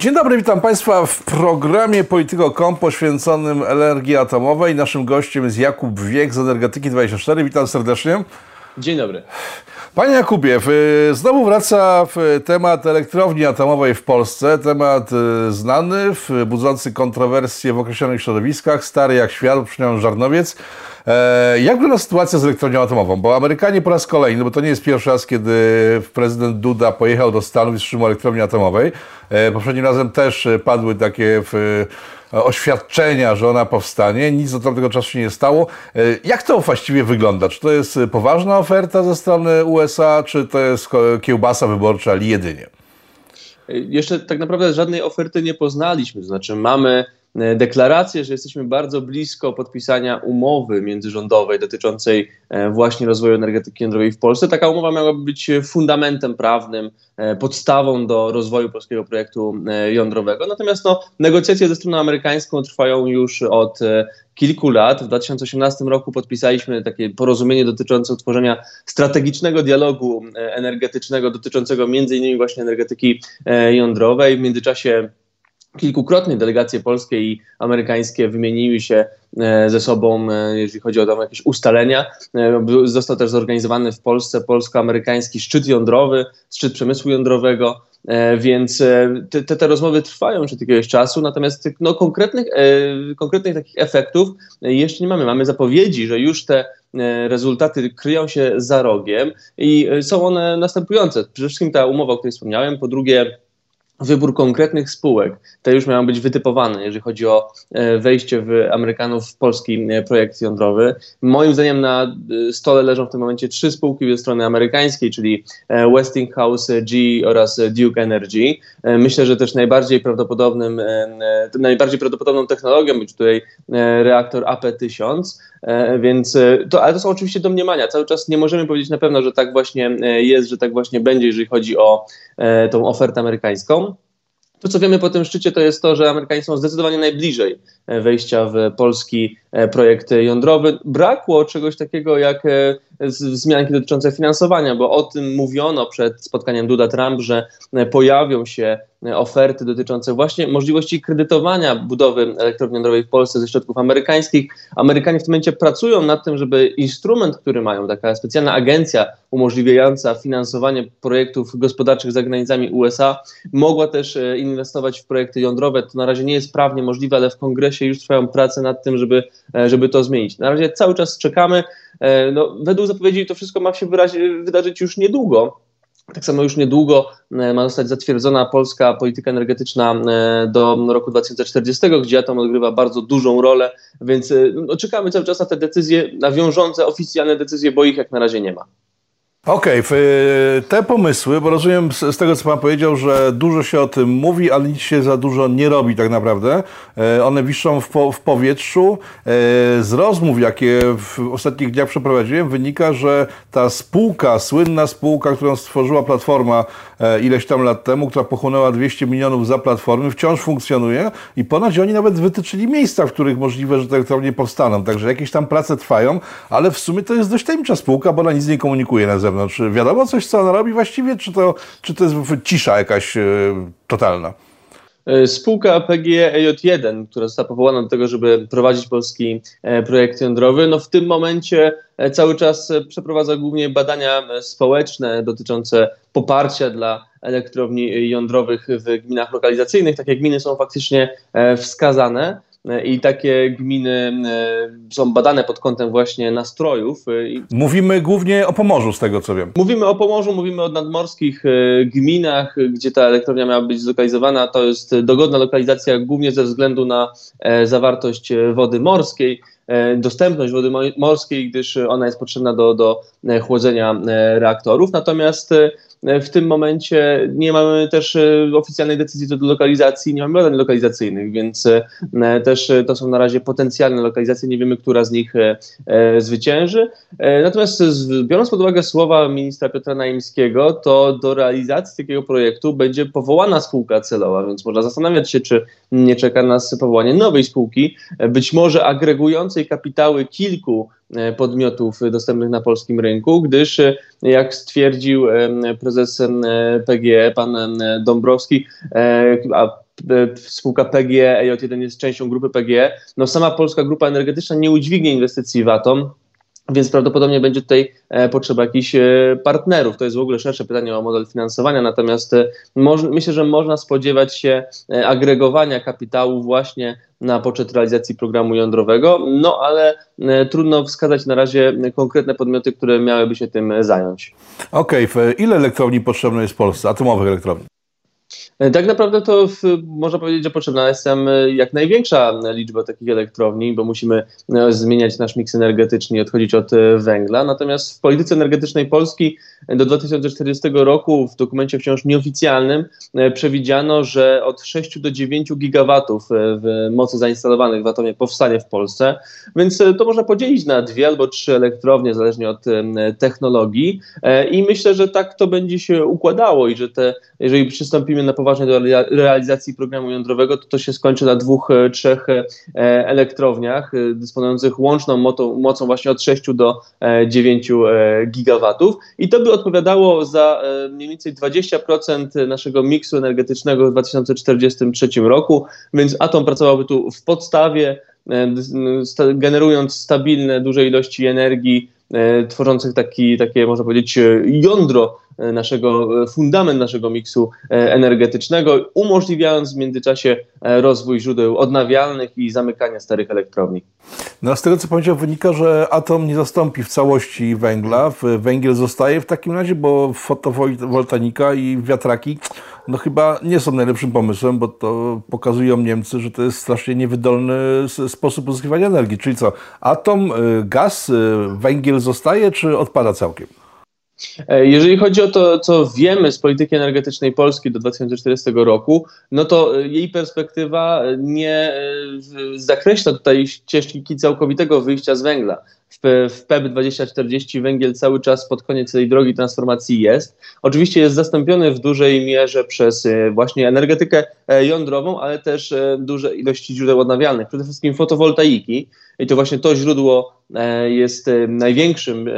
Dzień dobry, witam Państwa w programie Polityko.com poświęconym energii atomowej. Naszym gościem jest Jakub Wiek z Energetyki 24. Witam serdecznie. Dzień dobry. Panie Jakubie, znowu wraca temat elektrowni atomowej w Polsce. Temat y, znany, budzący kontrowersje w określonych środowiskach, stary jak świat, przynajmniej Żarnowiec. E, jak wygląda sytuacja z elektrownią atomową? Bo Amerykanie po raz kolejny, bo to nie jest pierwszy raz, kiedy prezydent Duda pojechał do Stanów i wstrzymał elektrownię atomowej. E, poprzednim razem też padły takie oświadczenia, że ona powstanie. Nic do tego czasu się nie stało. E, jak to właściwie wygląda? Czy to jest poważna oferta ze strony USA, czy to jest kiełbasa wyborcza, ali jedynie? Jeszcze tak naprawdę żadnej oferty nie poznaliśmy. To znaczy mamy E, deklarację, że jesteśmy bardzo blisko podpisania umowy międzyrządowej dotyczącej e, właśnie rozwoju energetyki jądrowej w Polsce. Taka umowa miałaby być fundamentem prawnym, e, podstawą do rozwoju polskiego projektu jądrowego. Natomiast no, negocjacje ze stroną amerykańską trwają już od kilku lat. W 2018 roku podpisaliśmy takie porozumienie dotyczące utworzenia strategicznego dialogu energetycznego dotyczącego między innymi właśnie energetyki jądrowej. W międzyczasie kilkukrotnie delegacje polskie i amerykańskie wymieniły się e, ze sobą, e, jeżeli chodzi o tam jakieś ustalenia. E, został też zorganizowany w Polsce polsko-amerykański szczyt jądrowy, szczyt przemysłu jądrowego. Więc te, te, rozmowy trwają już od jakiegoś czasu, natomiast no, konkretnych, konkretnych takich efektów jeszcze nie mamy. Mamy zapowiedzi, że już te rezultaty kryją się za rogiem i są one następujące. Przede wszystkim ta umowa, o której wspomniałem, po drugie wybór konkretnych spółek, te już mają być wytypowane, jeżeli chodzi o e, wejście w Amerykanów w polski e, projekt jądrowy. Moim zdaniem na e, stole leżą w tym momencie trzy spółki ze strony amerykańskiej, czyli Westinghouse, G oraz Duke Energy. Myślę, że też najbardziej prawdopodobnym, najbardziej prawdopodobną technologią będzie tutaj reaktor AP1000, więc to, ale to są oczywiście domniemania. Cały czas nie możemy powiedzieć na pewno, że tak właśnie jest, że tak właśnie będzie, jeżeli chodzi o tą ofertę amerykańską. To, co wiemy po tym szczycie, to jest to, że Amerykanie są zdecydowanie najbliżej e, wejścia w polski e, projekt jądrowy. Brakło czegoś takiego jak e, zmianki dotyczące finansowania, bo o tym mówiono przed spotkaniem Duda-Trump, że pojawią się oferty dotyczące właśnie możliwości kredytowania budowy elektrowni jądrowej w Polsce ze środków amerykańskich. Amerykanie w tym momencie pracują nad tym, żeby instrument, który mają, taka specjalna agencja umożliwiająca finansowanie projektów gospodarczych za granicami USA, mogła też e, inwestować w projekty jądrowe. To na razie nie jest prawnie możliwe, ale w kongresie już trwają prace nad tym, żeby, e, żeby to zmienić. Na razie cały czas czekamy. E, no, według zapowiedzi to wszystko ma się wydarzyć już niedługo. Tak samo już niedługo e, ma zostać zatwierdzona polska polityka energetyczna e, do roku 2040, gdzie atom odgrywa bardzo dużą rolę, więc e, no, czekamy cały czas na te decyzje, na wiążące oficjalne decyzje, bo ich jak na razie nie ma. Okej, okay, te pomysły, bo rozumiem z, z, tego, co Pan powiedział, że dużo się o tym mówi, ale nic się za dużo nie robi tak naprawdę. E, one wiszą w, po, w powietrzu. E, z rozmów, jakie w ostatnich dniach przeprowadziłem, wynika, że ta spółka, słynna spółka, którą stworzyła Platforma e, ileś tam lat temu, która pochłonęła 200 milionów za Platformy, wciąż funkcjonuje i ponoć oni nawet wytyczyli miejsca, w których możliwe, że te elektrownie powstaną. Także jakieś tam prace trwają, ale w sumie to jest dość tajemnicza spółka, bo ona nic nie komunikuje na zewnątrz. Wiadomo coś, co ona robi właściwie, czy to, czy to jest cisza jakaś e, totalna? E, spółka PGE EJ1, która została powołana do tego, żeby prowadzić polski e, projekt jądrowy, no w tym momencie cały czas przeprowadza głównie badania społeczne dotyczące poparcia dla elektrowni jądrowych w gminach lokalizacyjnych. Takie gminy są faktycznie wskazane i takie gminy e, są badane pod kątem właśnie nastrojów. E, mówimy głównie o Pomorzu, z tego co wiem. Mówimy o Pomorzu, mówimy o nadmorskich e, gminach, gdzie ta elektrownia miała być zlokalizowana. To jest dogodna lokalizacja głównie ze względu na zawartość wody morskiej dostępność wody morskiej, gdyż ona jest potrzebna do, do chłodzenia reaktorów. Natomiast w tym momencie nie mamy też e, oficjalnej decyzji co do lokalizacji, nie mamy badań lokalizacyjnych, więc e, też e, to są na razie potencjalne lokalizacje, nie wiemy, która z nich zwycięży. Natomiast biorąc pod uwagę słowa ministra Piotra Naimskiego, to do realizacji takiego projektu będzie powołana spółka celowa, więc można zastanawiać się, czy nie czeka nas powołanie nowej spółki, być może agregującej kapitały kilku podmiotów dostępnych na polskim rynku, gdyż jak stwierdził prezes PGE, pan Dąbrowski, a spółka PGE, EJ1 jest częścią grupy PGE, no sama polska grupa energetyczna nie udźwignie inwestycji w atom, więc prawdopodobnie będzie tutaj e, potrzeba jakichś e, partnerów. To jest w ogóle szersze pytanie o model finansowania, natomiast e, myślę, że można spodziewać się agregowania kapitału właśnie na poczet realizacji programu jądrowego, no ale trudno wskazać na razie konkretne podmioty, które miałyby się tym zająć. Okej, okay. ile elektrowni potrzebne jest w Polsce, atomowych elektrowni? E, tak naprawdę to w, można powiedzieć, że potrzebna jest tam e, jak największa liczba takich elektrowni, bo musimy e, zmieniać nasz miks energetyczny i odchodzić od węgla. Natomiast w polityce energetycznej Polski do 2040 roku w dokumencie wciąż nieoficjalnym przewidziano, że od 6 do 9 gigawatów w mocy zainstalowanych w atomie powstanie w Polsce, więc to można podzielić na dwie albo trzy elektrownie, zależnie od technologii i myślę, że tak to będzie się układało i że te, jeżeli przystąpimy na poważnie poważnie do realizacji programu jądrowego, to to się skończy na dwóch, e, trzech e, elektrowniach e, dysponujących łączną mocą właśnie od 6 do 9 gigawatów. I to by odpowiadało za mniej więcej 20% naszego miksu energetycznego w 2043 roku, więc atom pracowałby tu w podstawie, generując stabilne, duże ilości energii, tworzących taki, takie, można powiedzieć, jądro E, naszego, e, fundament naszego miksu e, energetycznego, umożliwiając w międzyczasie rozwój źródeł odnawialnych i zamykania starych elektrowni. No, z tego co powiedział wynika, że atom nie zastąpi w całości węgla. Węgiel zostaje w takim razie, bo fotowoltanika i wiatraki no chyba nie są najlepszym pomysłem, bo to pokazują Niemcy, że to jest strasznie niewydolny sposób uzyskiwania energii. Czyli co, atom, gaz, węgiel zostaje, czy odpada całkiem? E, jeżeli chodzi o to, co wiemy z polityki energetycznej Polski do 2040 roku, no to e, jej perspektywa nie e, zakreśla tutaj ścieżki całkowitego wyjścia z węgla. W, PEP 2040 węgiel cały czas pod koniec tej drogi transformacji jest. Oczywiście jest zastąpiony w dużej mierze przez właśnie energetykę jądrową, ale też duże ilości źródeł odnawialnych, przede wszystkim fotowoltaiki. I to właśnie to źródło E, jest e, największym e,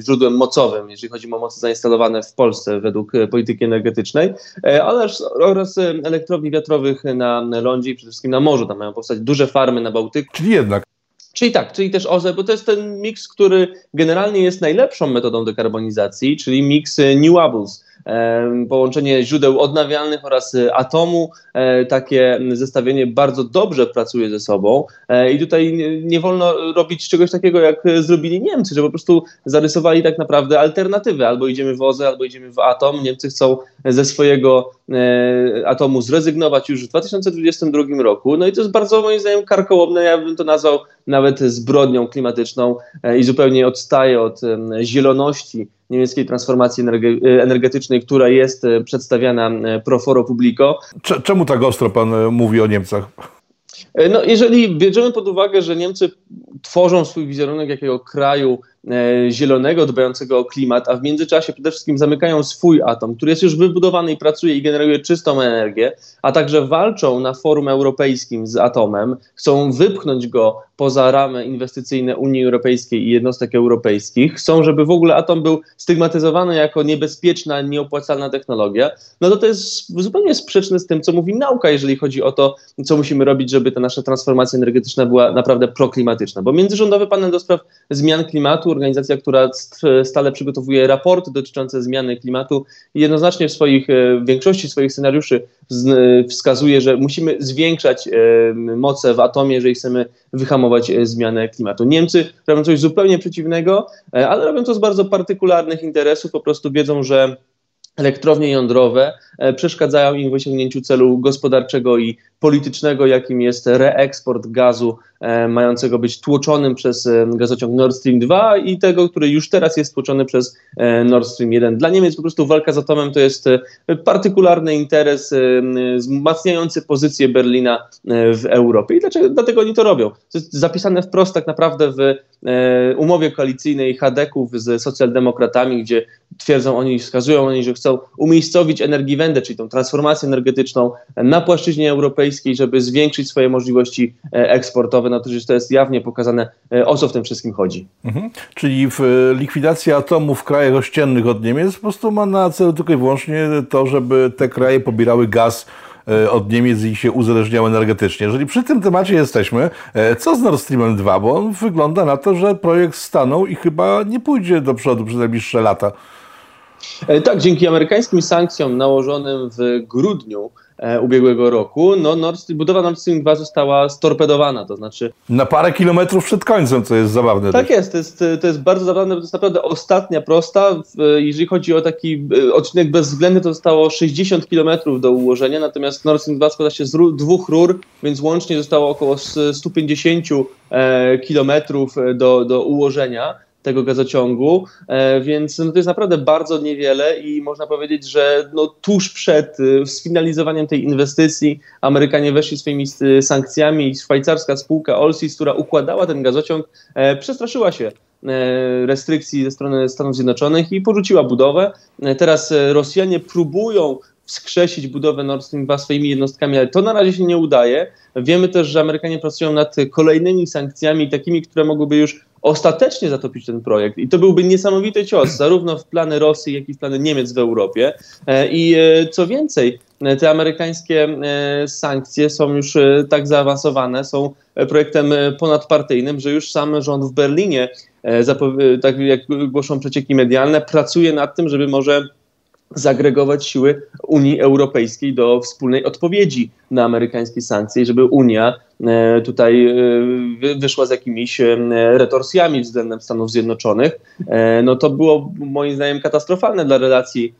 źródłem mocowym, jeżeli chodzi o moce zainstalowane w Polsce według polityki energetycznej, oraz, oraz elektrowni wiatrowych na lądzie i przede wszystkim na morzu. Tam mają powstać duże farmy na Bałtyku. Czyli jednak. Czyli tak, czyli też OZE, bo to jest ten miks, który generalnie jest najlepszą metodą dekarbonizacji, czyli miks renewables połączenie źródeł odnawialnych oraz y, atomu. E, takie zestawienie bardzo dobrze pracuje ze sobą e, i tutaj nie wolno robić czegoś takiego, jak zrobili Niemcy, że po prostu zarysowali tak naprawdę alternatywy. Albo idziemy w OZE, albo idziemy w atom. Niemcy chcą ze swojego e, atomu zrezygnować już w 2022 roku. No i to jest bardzo moim zdaniem karkołomne, ja bym to nazwał nawet zbrodnią klimatyczną i zupełnie odstaje od zieloności niemieckiej transformacji energetycznej, która jest e, przedstawiana e, pro foro publico. Czemu tak ostro pan mówi o Niemcach? No, jeżeli bierzemy pod uwagę, że Niemcy tworzą swój wizerunek jakiego kraju zielonego, dbającego o klimat, a w międzyczasie przede wszystkim zamykają swój atom, który jest już wybudowany i pracuje i generuje czystą energię, a także walczą na forum europejskim z atomem, chcą wypchnąć go poza ramy inwestycyjne Unii Europejskiej i jednostek europejskich, chcą, żeby w ogóle atom był stygmatyzowany jako niebezpieczna, nieopłacalna technologia, no to to jest zupełnie sprzeczne z tym, co mówi nauka, jeżeli chodzi o to, co musimy robić, żeby ta nasza transformacja energetyczna była naprawdę proklimatyczna. Bo Międzyrządowy Panel do Spraw Zmian Klimatu organizacja, która stale przygotowuje raporty dotyczące zmiany klimatu i jednoznacznie w swoich, e, w większości swoich scenariuszy wskazuje, że musimy zwiększać e, moce w atomie, jeżeli chcemy wyhamować e, zmianę klimatu. Niemcy robią coś zupełnie przeciwnego, ale robią to z bardzo partykularnych interesów, po prostu wiedzą, że elektrownie jądrowe przeszkadzają im w osiągnięciu celu gospodarczego i politycznego, jakim jest reeksport gazu e, mającego być tłoczonym przez e, gazociąg Nord Stream 2 i tego, który już teraz jest tłoczony przez e, Nord Stream 1. Dla Niemiec po prostu walka z atomem to jest partykularny interes wzmacniający pozycję Berlina w Europie. I dlaczego, dlatego oni to robią? To jest zapisane wprost tak naprawdę w umowie koalicyjnej Hadeków z socjaldemokratami, gdzie twierdzą oni, wskazują oni, że chcą umiejscowić Energiewende, czyli tą transformację energetyczną na płaszczyźnie europejskiej, żeby zwiększyć swoje możliwości e, eksportowe. wygląda to, że to jest jawnie pokazane, o co w tym wszystkim chodzi. Mhm. Czyli w likwidacja atomu w krajach ościennych od Niemiec po prostu ma na celu tylko i wyłącznie to, żeby te kraje pobierały gaz E, od Niemiec i się uzależniał energetycznie. Jeżeli przy tym temacie jesteśmy, e, co z Nord Streamem 2? Bo on wygląda na to, że projekt stanął i chyba nie pójdzie do przodu przez najbliższe lata. E, tak, dzięki amerykańskim sankcjom nałożonym w grudniu E, ubiegłego roku, no Nord Stream, budowa Nord Stream 2 została storpedowana, to znaczy... Na parę kilometrów przed końcem, co jest zabawne. Tak jest, to jest, to jest bardzo zabawne, bo to jest naprawdę ostatnia prosta. Jeżeli chodzi o taki e, odcinek bezwzględny, to zostało 60 kilometrów do ułożenia, natomiast Nord Stream 2 składa się z dwóch rur, więc łącznie zostało około 150 e, kilometrów do, do ułożenia tego gazociągu, e, więc no to jest naprawdę bardzo niewiele i można powiedzieć, że no tuż przed y, sfinalizowaniem tej inwestycji Amerykanie weszli swoimi y, sankcjami i szwajcarska spółka Olsis, która układała ten gazociąg, e, przestraszyła się e, restrykcji ze strony Stanów Zjednoczonych i porzuciła budowę. Teraz Rosjanie próbują wskrzesić budowę Nord Stream 2 swoimi jednostkami, ale to na razie się nie udaje. Wiemy też, że Amerykanie pracują nad kolejnymi sankcjami, takimi, które mogłyby już ostatecznie zatopić ten projekt. I to byłby niesamowity cios, zarówno w plany Rosji, jak i w plany Niemiec w Europie. E, I e, co więcej, e, te amerykańskie sankcje są już tak zaawansowane, są projektem ponadpartyjnym, że już sam rząd w Berlinie, tak jak głoszą przecieki medialne, pracuje nad tym, żeby może zagregować siły Unii Europejskiej do wspólnej odpowiedzi na amerykańskie sankcje, żeby Unia e, tutaj e, wyszła z jakimiś e, retorsjami względem Stanów Zjednoczonych, no to było moim zdaniem katastrofalne dla relacji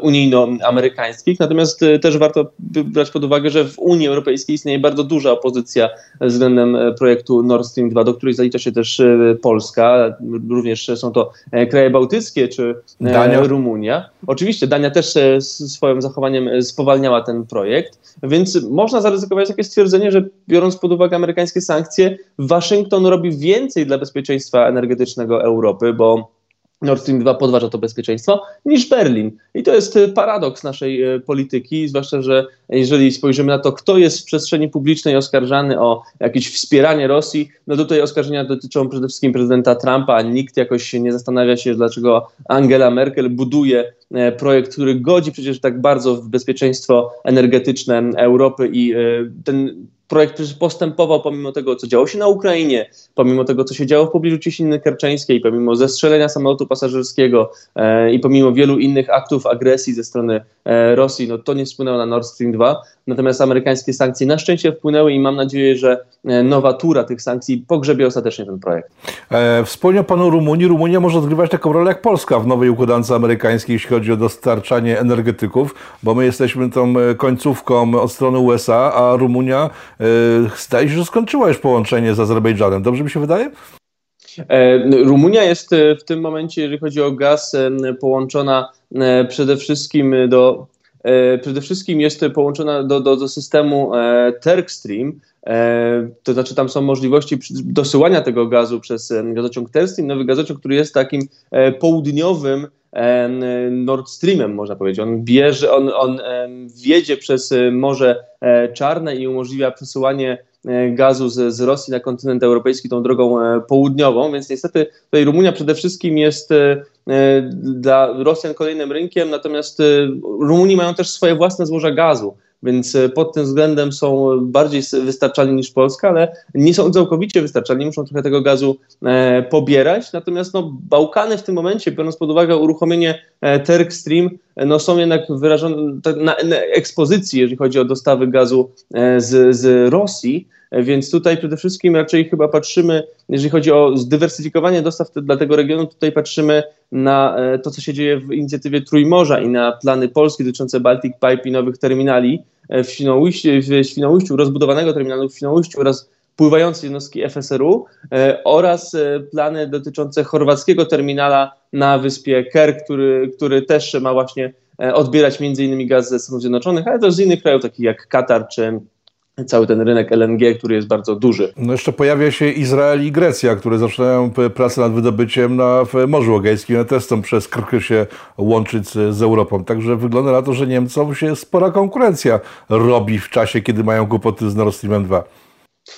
unijno-amerykańskich. Natomiast też warto brać pod uwagę, że w Unii Europejskiej istnieje bardzo duża opozycja względem projektu Nord Stream 2, do której zalicza się też Polska. Również są to kraje bałtyckie czy Dania. Rumunia. Oczywiście Dania też swoim zachowaniem spowalniała ten projekt. Więc można zaryzykować takie stwierdzenie, że biorąc pod uwagę amerykańskie sankcje, Waszyngton robi więcej dla bezpieczeństwa energetycznego Europy, bo Nord Stream 2 podważa to bezpieczeństwo, niż Berlin. I to jest e, paradoks naszej e, polityki, zwłaszcza, że jeżeli spojrzymy na to, kto jest w przestrzeni publicznej oskarżany o jakieś wspieranie Rosji, no tutaj oskarżenia dotyczą przede wszystkim prezydenta Trumpa, nikt jakoś nie zastanawia się, dlaczego Angela Merkel buduje projekt, który godzi przecież tak bardzo w bezpieczeństwo energetyczne Europy i ten projekt postępował pomimo tego, co działo się na Ukrainie, pomimo tego, co się działo w pobliżu Cieśniny Kerczeńskiej, pomimo zestrzelenia samolotu pasażerskiego e, i pomimo wielu innych aktów agresji ze strony e, Rosji, no to nie wpłynęło na Nord Stream 2. Natomiast amerykańskie sankcje na szczęście wpłynęły i mam nadzieję, że e, nowa tura tych sankcji pogrzebie ostatecznie ten projekt. E, wspomniał Pan o Rumunii. Rumunia może odgrywać taką rolę jak Polska w nowej układance amerykańskiej, jeśli chodzi o dostarczanie energetyków, bo my jesteśmy tą e, końcówką od strony USA, a Rumunia e, zdaje się, że skończyła już połączenie z Azerbejdżanem. Dobrze mi się wydaje? E, Rumunia jest w tym momencie, jeżeli chodzi o gaz, połączona przede wszystkim do E, przede wszystkim jest połączona do, do, do systemu e, Terkstream, e, to znaczy tam są możliwości dosyłania tego gazu przez gazociąg Terkstream, nowy gazociąg, który jest takim południowym Nord Streamem, można powiedzieć. On bierze, on, on wiedzie przez Morze Czarne i umożliwia przesyłanie gazu z, z Rosji na kontynent europejski tą drogą południową, więc niestety tutaj Rumunia przede wszystkim jest E, dla Rosjan kolejnym rynkiem, natomiast e, Rumuni mają też swoje własne złoża gazu, więc e, pod tym względem są bardziej wystarczalni niż Polska, ale nie są całkowicie wystarczalni, muszą trochę tego gazu pobierać. Natomiast no, Bałkany w tym momencie, biorąc pod uwagę uruchomienie Terk Stream, no, są jednak wyrażone na, na ekspozycji, jeżeli chodzi o dostawy gazu z, z Rosji. Więc tutaj przede wszystkim raczej chyba patrzymy, jeżeli chodzi o zdywersyfikowanie dostaw dla tego regionu, tutaj patrzymy na e, to, co się dzieje w inicjatywie Trójmorza i na plany Polski dotyczące Baltic Pipe i nowych terminali e, w Świnoujściu, w Świnoujściu rozbudowanego terminalu w Świnoujściu oraz pływające jednostki FSRU e, oraz plany dotyczące chorwackiego terminala na wyspie Ker, który, który też ma właśnie odbierać między innymi gaz ze Stanów Zjednoczonych, ale też z innych krajów, takich jak Katar czy cały ten rynek LNG, który jest bardzo duży. No jeszcze pojawia się Izrael i Grecja, które zaczynają pracę nad wydobyciem na Morzu Egejskim. One też przez Krky się łączyć z, Europą. Także wygląda na to, że Niemcom się spora konkurencja robi w czasie, kiedy mają kłopoty z Nord Streamem 2.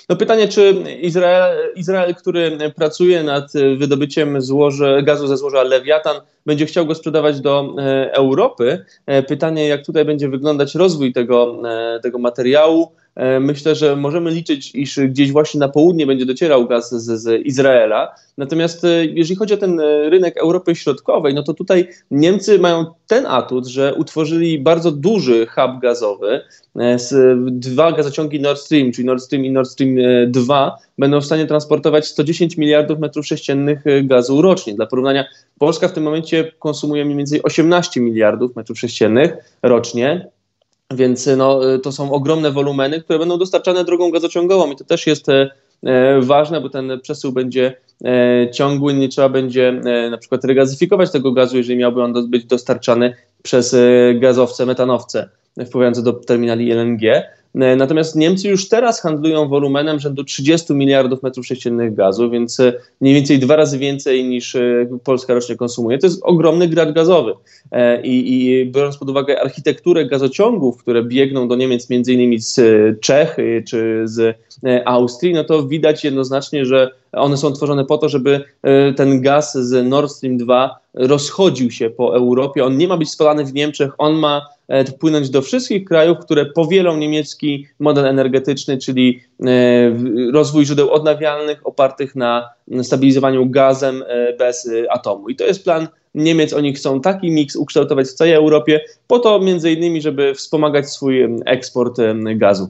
No pytanie, czy Izrael, Izrael, który pracuje nad wydobyciem złoże, gazu ze złoża Lewiatan, będzie chciał go sprzedawać do e, Europy. E, pytanie, jak tutaj będzie wyglądać rozwój tego, e, tego materiału. Myślę, że możemy liczyć, iż gdzieś właśnie na południe będzie docierał gaz z, z, Izraela. Natomiast jeżeli chodzi o ten rynek Europy Środkowej, no to tutaj Niemcy mają ten atut, że utworzyli bardzo duży hub gazowy. Dwa gazociągi Nord Stream, czyli Nord Stream i Nord Stream 2, będą w stanie transportować 110 miliardów metrów sześciennych gazu rocznie. Dla porównania, Polska w tym momencie konsumuje mniej więcej 18 miliardów metrów sześciennych rocznie. Więc no, to są ogromne wolumeny, które będą dostarczane drogą gazociągową i to też jest e, ważne, bo ten przesył będzie e, ciągły, nie trzeba będzie e, na przykład regazyfikować tego gazu, jeżeli miałby on być dostarczany przez gazowce, metanowce wpływające do terminali LNG. E, natomiast Niemcy już teraz handlują wolumenem rzędu 30 miliardów metrów sześciennych gazu, więc e, mniej więcej dwa razy więcej niż e, Polska rocznie konsumuje. To jest ogromny grad gazowy. I, I, biorąc pod uwagę architekturę gazociągów, które biegną do Niemiec między innymi z Czech czy z Austrii, no to widać jednoznacznie, że one są tworzone po to, żeby ten gaz z Nord Stream 2 rozchodził się po Europie. On nie ma być spalany w Niemczech, on ma E, wpłynąć do wszystkich krajów, które powielą niemiecki model energetyczny, czyli e, rozwój źródeł odnawialnych opartych na stabilizowaniu gazem e, bez atomu. I to jest plan Niemiec. Oni chcą taki miks ukształtować w całej Europie, po to między innymi, żeby wspomagać swój eksport gazu.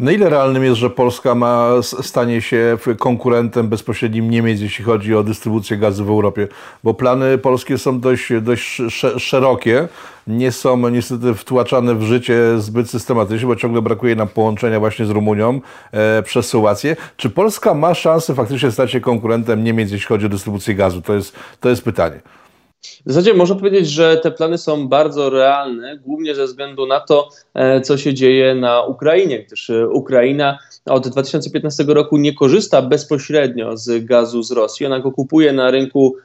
Na ile realnym jest, że Polska ma, stanie się konkurentem bezpośrednim Niemiec, jeśli chodzi o dystrybucję gazu w Europie? Bo plany polskie są dość, dość szerokie, nie są niestety wtłaczane w życie zbyt systematycznie, bo ciągle brakuje nam połączenia właśnie z Rumunią e, przez Słowację. Czy Polska ma szansę faktycznie stać się konkurentem Niemiec, jeśli chodzi o dystrybucję gazu? To jest, to jest pytanie. W zasadzie można powiedzieć, że te plany są bardzo realne, głównie ze względu na to, e, co się dzieje na Ukrainie, gdyż e, Ukraina od 2015 roku nie korzysta bezpośrednio z gazu z Rosji. Ona go kupuje na rynku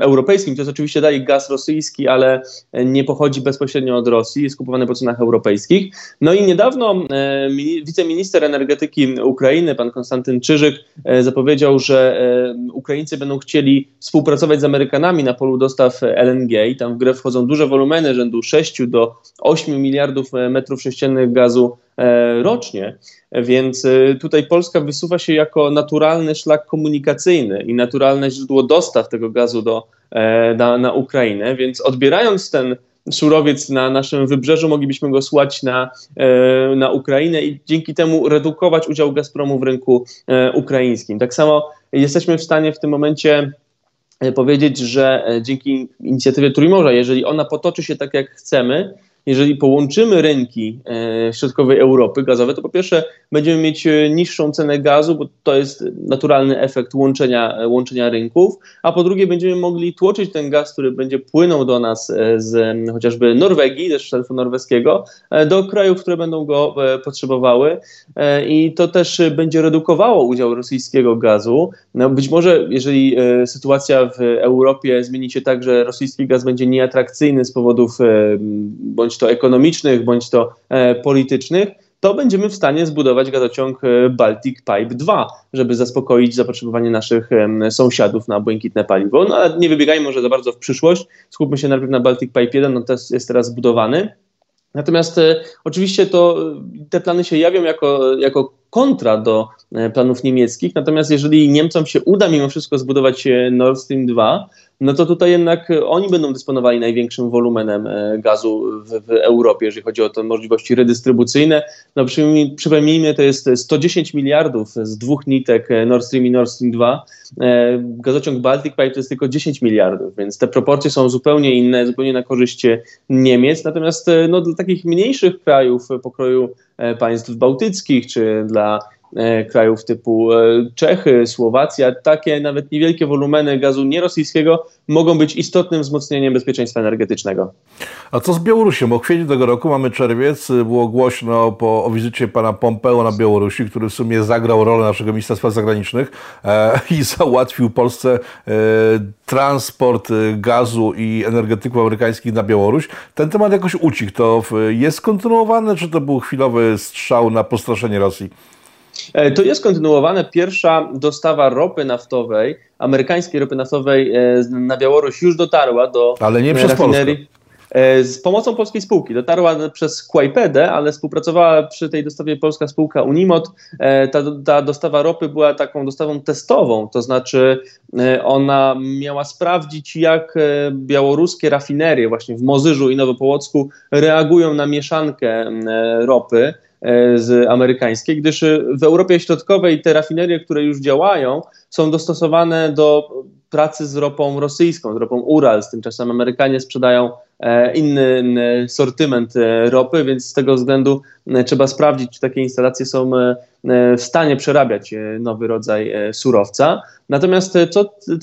europejskim. To jest oczywiście dalej gaz rosyjski, ale nie pochodzi bezpośrednio od Rosji, jest kupowany po cenach europejskich. No i niedawno e, wiceminister energetyki Ukrainy, pan Konstantyn Czyżyk, e, zapowiedział, że e, Ukraińcy będą chcieli współpracować z Amerykanami na polu dostaw LNG i tam w grę wchodzą duże wolumeny rzędu 6 do 8 miliardów metrów sześciennych gazu E, rocznie. Więc e, tutaj Polska wysuwa się jako naturalny szlak komunikacyjny i naturalne źródło dostaw tego gazu do, e, na, na Ukrainę. Więc odbierając ten surowiec na naszym wybrzeżu, moglibyśmy go słać na, na Ukrainę i dzięki temu redukować udział Gazpromu w rynku ukraińskim. Tak samo jesteśmy w stanie w tym momencie powiedzieć, że dzięki inicjatywie Trójmorza, jeżeli ona potoczy się tak, jak chcemy, jeżeli połączymy rynki e, środkowej Europy gazowe, to po pierwsze będziemy mieć e, niższą cenę gazu, bo to jest naturalny efekt łączenia, e, łączenia rynków, a po drugie będziemy mogli tłoczyć ten gaz, który będzie płynął do nas z chociażby Norwegii, ze sztelfu norweskiego, do krajów, które będą go potrzebowały i to też będzie redukowało udział rosyjskiego gazu. No być może, jeżeli sytuacja w Europie zmieni się tak, że rosyjski gaz będzie nieatrakcyjny z powodów bądź bądź to ekonomicznych, bądź to e, politycznych, to będziemy w stanie zbudować gazociąg e, Baltic Pipe 2, żeby zaspokoić zapotrzebowanie naszych sąsiadów na błękitne paliwo. No ale nie wybiegajmy może za bardzo w przyszłość, skupmy się najpierw na Baltic Pipe 1, no to jest teraz zbudowany. Natomiast e, oczywiście to te plany się jawią jako, jako kontra do planów niemieckich, natomiast jeżeli Niemcom się uda mimo wszystko zbudować Nord Stream 2, no to tutaj jednak oni będą dysponowali największym wolumenem e, gazu w, w Europie, jeżeli chodzi o te możliwości redystrybucyjne. No przypomnijmy, to jest 110 miliardów z dwóch nitek e, Nord Stream i Nord Stream 2. E, gazociąg Baltic Pipe to jest tylko 10 miliardów, więc te proporcje są zupełnie inne, zupełnie na korzyść Niemiec. Natomiast no, dla takich mniejszych krajów pokroju państw bałtyckich czy dla E, krajów typu e, Czechy, Słowacja, takie nawet niewielkie wolumeny gazu nierosyjskiego mogą być istotnym wzmocnieniem bezpieczeństwa energetycznego. A co z Białorusią? Bo kwietniu tego roku mamy czerwiec, było głośno po, o wizycie pana Pompeo na Białorusi, który w sumie zagrał rolę naszego ministra spraw zagranicznych e, i załatwił Polsce e, transport gazu i energetyków amerykańskich na Białoruś. Ten temat jakoś ucichł. To jest kontynuowane, czy to był chwilowy strzał na postraszenie Rosji? To jest kontynuowane. Pierwsza dostawa ropy naftowej, amerykańskiej ropy naftowej na Białoruś już dotarła do Ale nie przez rafinerii. Polskę. E, z pomocą polskiej spółki. Dotarła przez Kłajpedę, ale współpracowała przy tej dostawie polska spółka Unimot. E, ta, ta dostawa ropy była taką dostawą testową, to znaczy e, ona miała sprawdzić, jak białoruskie rafinerie właśnie w Mozyżu i Nowopołocku reagują na mieszankę ropy z amerykańskiej, gdyż w Europie Środkowej te rafinerie, które już działają, są dostosowane do pracy z ropą rosyjską, z ropą Ural. Tymczasem Amerykanie sprzedają E, inny sortyment e, ropy, więc z tego względu e, trzeba sprawdzić, czy takie instalacje są w stanie przerabiać nowy rodzaj surowca. Natomiast te,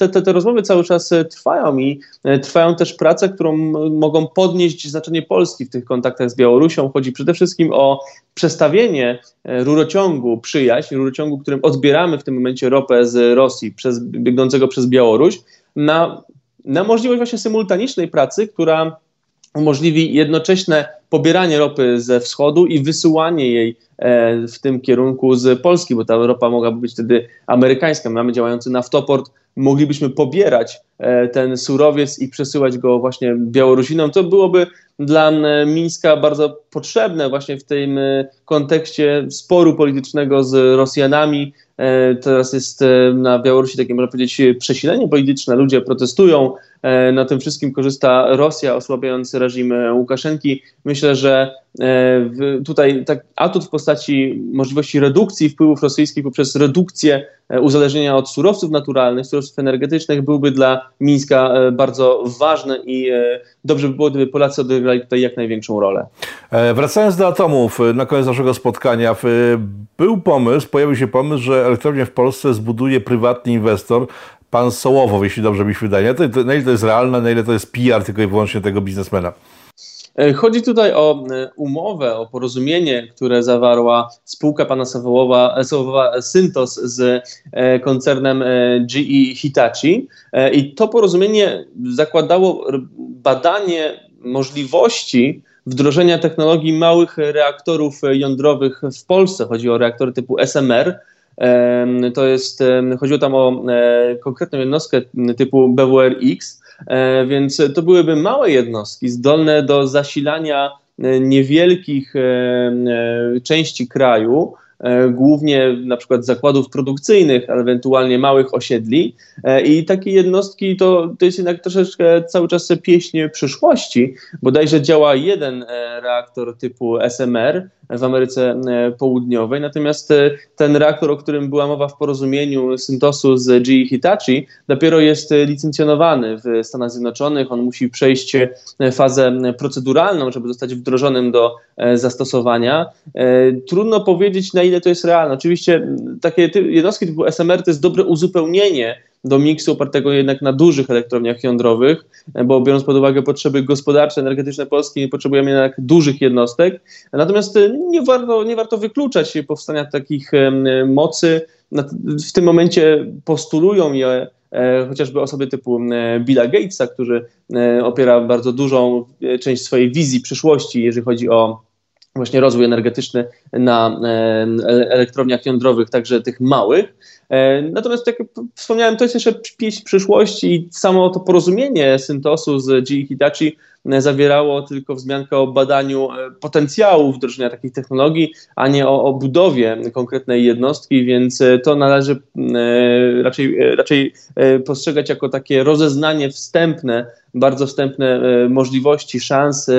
te, te rozmowy cały czas trwają i trwają też prace, którą mogą podnieść znaczenie Polski w tych kontaktach z Białorusią. Chodzi przede wszystkim o przestawienie rurociągu przyjaźń, rurociągu, którym odbieramy w tym momencie ropę z Rosji przez, biegnącego przez Białoruś, na, na możliwość właśnie symultanicznej pracy, która umożliwi jednocześnie pobieranie ropy ze wschodu i wysyłanie jej e, w tym kierunku z Polski, bo ta ropa mogłaby być wtedy amerykańska. Mamy działający naftoport, moglibyśmy pobierać e, ten surowiec i przesyłać go właśnie Białorusinom. To byłoby dla Mińska bardzo potrzebne właśnie w tym e, kontekście sporu politycznego z Rosjanami. Teraz jest na Białorusi takie, można powiedzieć, przesilenie polityczne. Ludzie protestują, na tym wszystkim korzysta Rosja, osłabiając reżim Łukaszenki. Myślę, że e, tutaj tak, atut w postaci możliwości redukcji wpływów rosyjskich poprzez redukcję e, uzależnienia od surowców naturalnych, surowców energetycznych byłby dla Mińska bardzo ważny i dobrze by było, gdyby Polacy odegrali tutaj jak największą rolę. Wracając do atomów, na koniec naszego spotkania, był pomysł, pojawił się pomysł, że elektrownię w Polsce zbuduje prywatny inwestor pan Sołowow, jeśli dobrze mi się wydaje. To, to, na ile to jest realne, na ile to jest PR tylko i wyłącznie tego biznesmena? E, chodzi tutaj o e, umowę, o porozumienie, które zawarła spółka pana Sowołowa, Sowowa Syntos z e, koncernem GE Hitachi. I to porozumienie zakładało badanie możliwości wdrożenia technologii małych reaktorów jądrowych w Polsce. Chodzi o reaktory typu SMR, to jest, chodziło tam o e, konkretną jednostkę typu BWRX, e, więc to byłyby małe jednostki zdolne do zasilania e, niewielkich części kraju, głównie na przykład zakładów produkcyjnych, ewentualnie małych osiedli. I takie jednostki to, to jest jednak troszeczkę cały czas pieśń przyszłości. Bodajże działa jeden reaktor typu SMR w Ameryce Południowej, natomiast ten reaktor, o którym była mowa w porozumieniu Syntosu z GE Hitachi, dopiero jest licencjonowany w Stanach Zjednoczonych. On musi przejść fazę proceduralną, żeby zostać wdrożonym do zastosowania. Trudno powiedzieć, na ile ile to jest realne. Oczywiście takie jednostki typu SMR to jest dobre uzupełnienie do miksu opartego jednak na dużych elektrowniach jądrowych, bo biorąc pod uwagę potrzeby gospodarcze, energetyczne Polski, potrzebujemy jednak dużych jednostek. Natomiast e, nie warto, nie warto wykluczać powstania takich mocy. W tym momencie postulują je e, chociażby osoby typu Billa Gatesa, który opiera bardzo dużą część swojej wizji przyszłości, jeżeli chodzi o właśnie rozwój energetyczny na elektrowniach jądrowych, także tych małych. E, natomiast, jak wspomniałem, to jest jeszcze pieśń przyszłości i samo to porozumienie Syntosu z GE Hitachi zawierało tylko wzmiankę o badaniu e, potencjału wdrożenia takich technologii, a nie o, o budowie konkretnej jednostki, więc to należy raczej, raczej postrzegać jako takie rozeznanie wstępne, bardzo wstępne możliwości, szans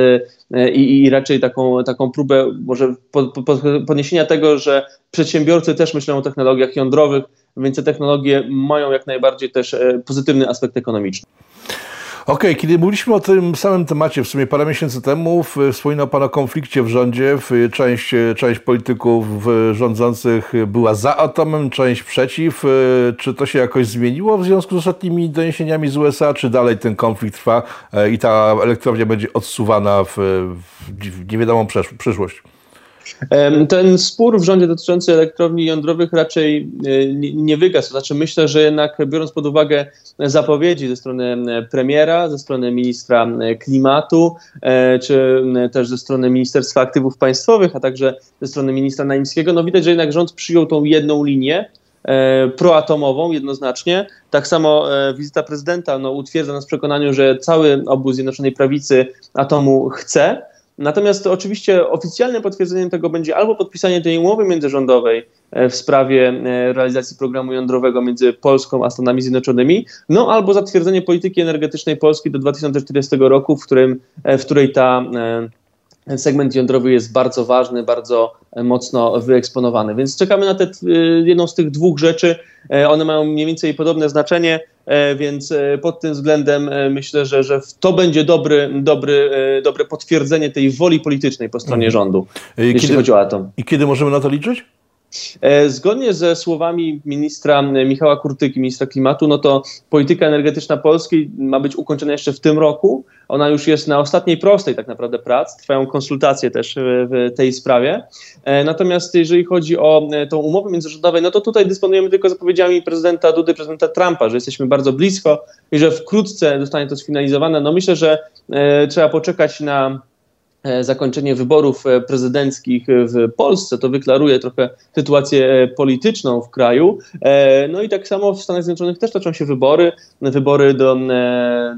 i, i raczej taką, taką próbę może podniesienia tego, że przedsiębiorcy też myślą o technologiach jądrowych, więc te technologie mają jak najbardziej też e, pozytywny aspekt ekonomiczny. Okej, okay, kiedy mówiliśmy o tym samym temacie w sumie parę miesięcy temu, wspominał Pan o konflikcie w rządzie. Część, część polityków rządzących była za atomem, część przeciw. E, czy to się jakoś zmieniło w związku z ostatnimi doniesieniami z USA, czy dalej ten konflikt trwa e, i ta elektrownia będzie odsuwana w, w niewiadomą przyszłość? Ten spór w rządzie dotyczący elektrowni jądrowych raczej nie wygasł. Znaczy myślę, że jednak biorąc pod uwagę zapowiedzi ze strony premiera, ze strony ministra klimatu, czy też ze strony Ministerstwa Aktywów Państwowych, a także ze strony ministra Naimskiego, no widać, że jednak rząd przyjął tą jedną linię, E, proatomową jednoznacznie. Tak samo e, wizyta prezydenta no, utwierdza nas w przekonaniu, że cały obóz Zjednoczonej Prawicy atomu chce. Natomiast oczywiście oficjalnym potwierdzeniem tego będzie albo podpisanie tej umowy międzyrządowej e, w sprawie realizacji programu jądrowego między Polską a Stanami Zjednoczonymi, no albo zatwierdzenie polityki energetycznej Polski do 2040 roku, w, którym, w której ta segment jądrowy jest bardzo ważny, bardzo mocno wyeksponowany. Więc czekamy na tę jedną z tych dwóch rzeczy. E, one mają mniej więcej podobne znaczenie, e, więc e, pod tym względem myślę, że, że to będzie dobry, dobry, dobre potwierdzenie tej woli politycznej po stronie mhm. rządu, kiedy, jeśli chodzi o atom. I kiedy możemy na to liczyć? E, zgodnie ze słowami ministra Michała Kurtyki, ministra klimatu, no to polityka energetyczna Polski ma być ukończona jeszcze w tym roku. Ona już jest na ostatniej prostej tak naprawdę prac. Trwają konsultacje też w tej sprawie. E, natomiast jeżeli chodzi o e, tą umowę międzyrządową, no to tutaj dysponujemy tylko zapowiedziami prezydenta Dudy, prezydenta Trumpa, że jesteśmy bardzo blisko i że wkrótce zostanie to sfinalizowane. No myślę, że trzeba poczekać na E, zakończenie wyborów e, prezydenckich w Polsce, to wyklaruje trochę sytuację e, polityczną w kraju. No i tak samo w Stanach Zjednoczonych też toczą się wybory, wybory do,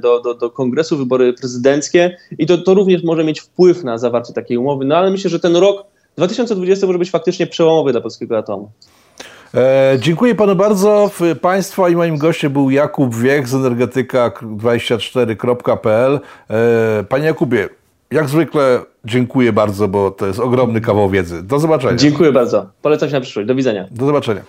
do, do, do kongresu, wybory prezydenckie i to, to również może mieć wpływ na zawarcie takiej umowy. No ale myślę, że ten rok 2020 może być faktycznie przełomowy dla polskiego atomu. E, dziękuję panu bardzo. Państwa i moim gościem był Jakub Wiech z energetyka24.pl. E, panie Jakubie, jak zwykle dziękuję bardzo, bo to jest ogromny kawał wiedzy. Do zobaczenia. Dziękuję bardzo. Polecam się na przyszłość. Do widzenia. Do zobaczenia.